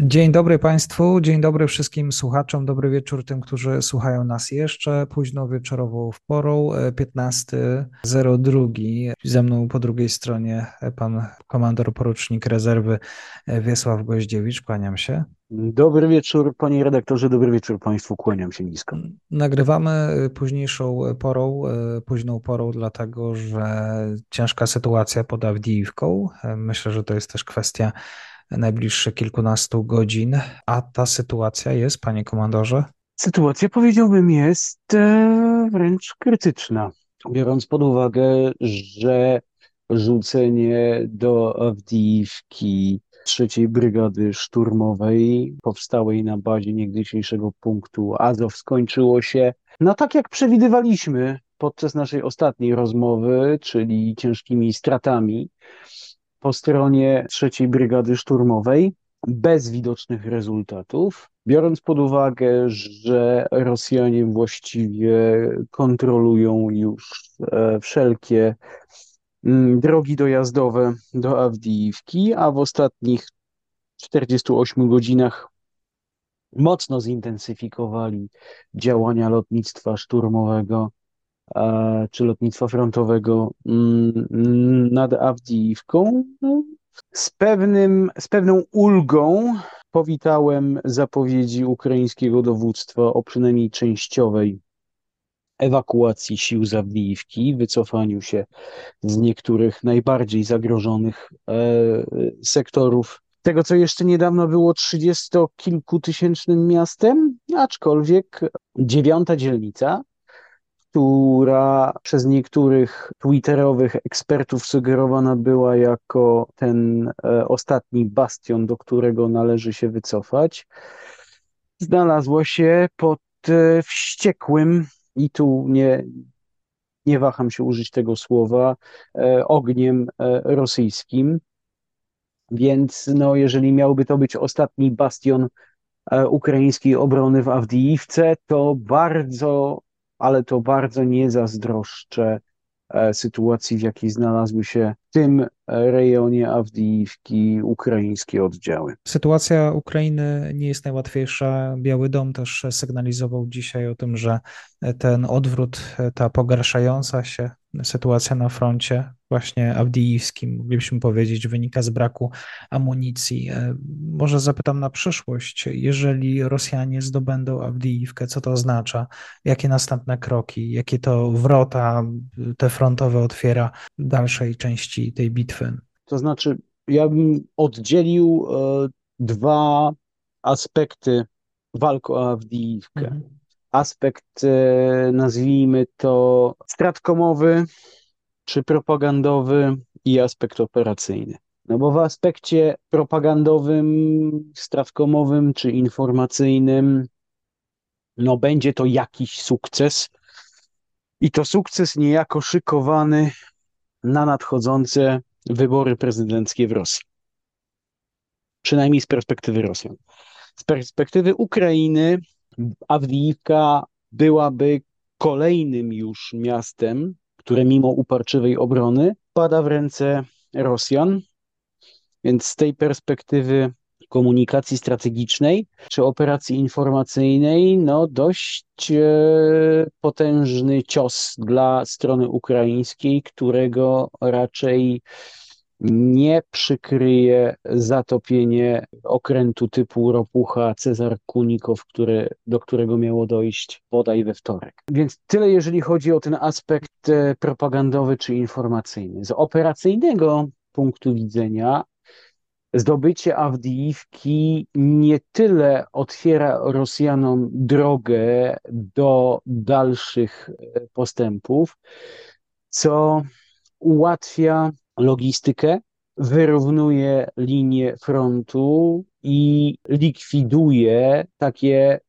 Dzień dobry Państwu, dzień dobry wszystkim słuchaczom, dobry wieczór tym, którzy słuchają nas jeszcze późno wieczorową w porą, 15.02. Ze mną po drugiej stronie pan komandor porucznik rezerwy Wiesław Goździewicz, kłaniam się. Dobry wieczór, panie redaktorze, dobry wieczór państwu, kłaniam się nisko. Nagrywamy późniejszą porą, późną porą, dlatego że ciężka sytuacja pod Awdijiwką. Myślę, że to jest też kwestia najbliższe kilkunastu godzin. A ta sytuacja jest, panie komandorze? Sytuacja, powiedziałbym, jest e, wręcz krytyczna, biorąc pod uwagę, że rzucenie do Awdijiwki trzeciej brygady szturmowej powstałej na bazie niegdysiejszego punktu Azow skończyło się, no tak jak przewidywaliśmy podczas naszej ostatniej rozmowy, czyli ciężkimi stratami po stronie trzeciej brygady szturmowej, bez widocznych rezultatów, biorąc pod uwagę, że Rosjanie właściwie kontrolują już e, wszelkie mm, drogi dojazdowe do Awdijiwki, a w ostatnich 48 godzinach mocno zintensyfikowali działania lotnictwa szturmowego czy lotnictwa frontowego mm, nad Awdijiwką. No, z, pewnym, z pewną ulgą powitałem zapowiedzi ukraińskiego dowództwa o przynajmniej częściowej ewakuacji sił z Awdijiwki, wycofaniu się z niektórych najbardziej zagrożonych e, sektorów tego, co jeszcze niedawno było trzydziestokilkutysięcznym miastem, aczkolwiek dziewiąta dzielnica która przez niektórych twitterowych ekspertów sugerowana była jako ten e, ostatni bastion, do którego należy się wycofać, znalazło się pod e, wściekłym, i tu nie, nie waham się użyć tego słowa, e, ogniem rosyjskim. Więc no, jeżeli miałby to być ostatni bastion ukraińskiej obrony w Awdijiwce, to bardzo ale to bardzo nie zazdroszczę e, sytuacji, w jakiej znalazły się w tym rejonie Awdijiwki ukraińskie oddziały. Sytuacja Ukrainy nie jest najłatwiejsza. Biały Dom też sygnalizował dzisiaj o tym, że ten odwrót, ta pogarszająca się sytuacja na froncie właśnie awdijskim, moglibyśmy powiedzieć, wynika z braku amunicji. E, może zapytam na przyszłość, jeżeli Rosjanie zdobędą Awdijivkę, co to oznacza? Jakie następne kroki, jakie to wrota te frontowe otwiera dalszej części tej bitwy? To znaczy, ja bym oddzielił e, dwa aspekty walk o Awdijivkę. Mhm. Aspekt, e, nazwijmy to, stratkomowy, czy propagandowy i aspekt operacyjny. No bo w aspekcie propagandowym, strawkomowym czy informacyjnym, no będzie to jakiś sukces. I to sukces niejako szykowany na nadchodzące wybory prezydenckie w Rosji. Przynajmniej z perspektywy Rosjan. Z perspektywy Ukrainy, Awdijiwka byłaby kolejnym już miastem, które mimo uparczywej obrony pada w ręce Rosjan. Więc z tej perspektywy komunikacji strategicznej czy operacji informacyjnej, no dość e, potężny cios dla strony ukraińskiej, którego raczej nie przykryje zatopienie okrętu typu ropucha Cezar Kunikow, do którego miało dojść bodaj we wtorek. Więc tyle, jeżeli chodzi o ten aspekt e, propagandowy czy informacyjny. Z operacyjnego punktu widzenia zdobycie Awdijiwki nie tyle otwiera Rosjanom drogę do dalszych e, postępów, co ułatwia logistykę, wyrównuje linię frontu i likwiduje takie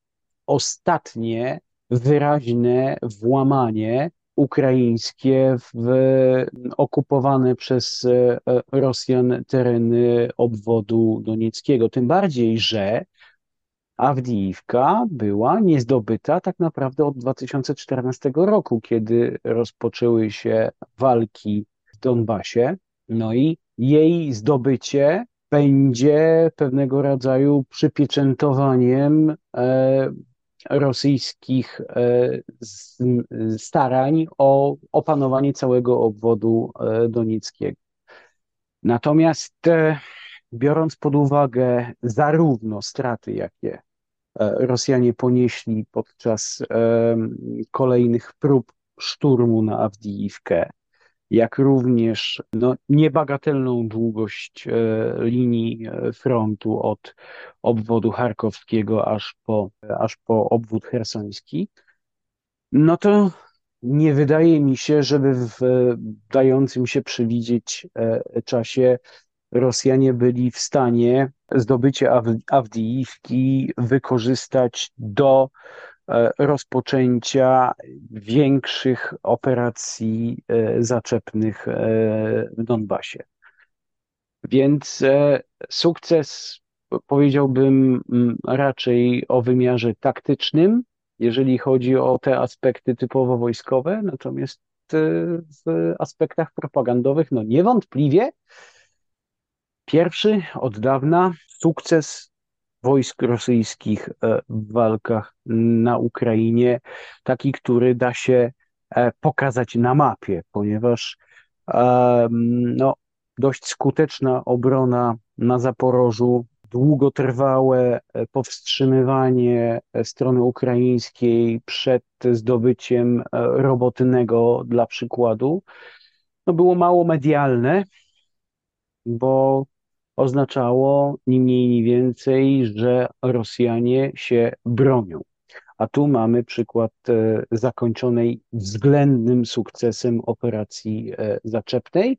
ostatnie wyraźne włamanie ukraińskie w okupowane przez e, Rosjan tereny obwodu donieckiego. Tym bardziej, że Awdijiwka była niezdobyta tak naprawdę od 2014 roku, kiedy rozpoczęły się walki Donbasie. No i jej zdobycie będzie pewnego rodzaju przypieczętowaniem e, rosyjskich e, starań o opanowanie całego obwodu e, donieckiego. Natomiast biorąc pod uwagę zarówno straty, jakie Rosjanie ponieśli podczas kolejnych prób szturmu na Awdijiwkę, jak również no, niebagatelną długość e, linii e, frontu od obwodu charkowskiego aż po, aż po obwód hersoński, no to nie wydaje mi się, żeby w dającym się przewidzieć e, czasie Rosjanie byli w stanie zdobycie Awdijiwki wykorzystać do rozpoczęcia większych operacji e, zaczepnych e, w Donbasie. Więc sukces powiedziałbym raczej o wymiarze taktycznym, jeżeli chodzi o te aspekty typowo wojskowe, natomiast w aspektach propagandowych, no niewątpliwie pierwszy od dawna sukces wojsk rosyjskich e, w walkach na Ukrainie, taki, który da się e, pokazać na mapie, ponieważ no, dość skuteczna obrona na Zaporożu, długotrwałe e, powstrzymywanie strony ukraińskiej przed zdobyciem robotnego dla przykładu, no było mało medialne, bo oznaczało ni mniej, ni więcej, że Rosjanie się bronią. A tu mamy przykład e, zakończonej względnym sukcesem operacji e, zaczepnej.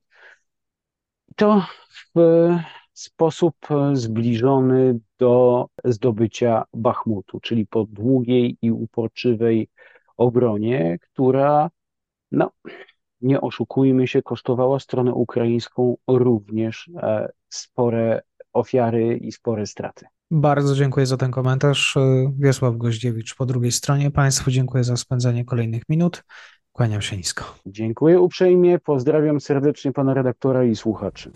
To w sposób zbliżony do zdobycia Bachmutu, czyli po długiej i uporczywej obronie, która no, nie oszukujmy się, kosztowała stronę ukraińską również e, spore ofiary i spore straty. Bardzo dziękuję za ten komentarz. Wiesław Goździewicz po drugiej stronie. Państwu dziękuję za spędzenie kolejnych minut. Kłaniam się nisko. Dziękuję uprzejmie, pozdrawiam serdecznie pana redaktora i słuchaczy.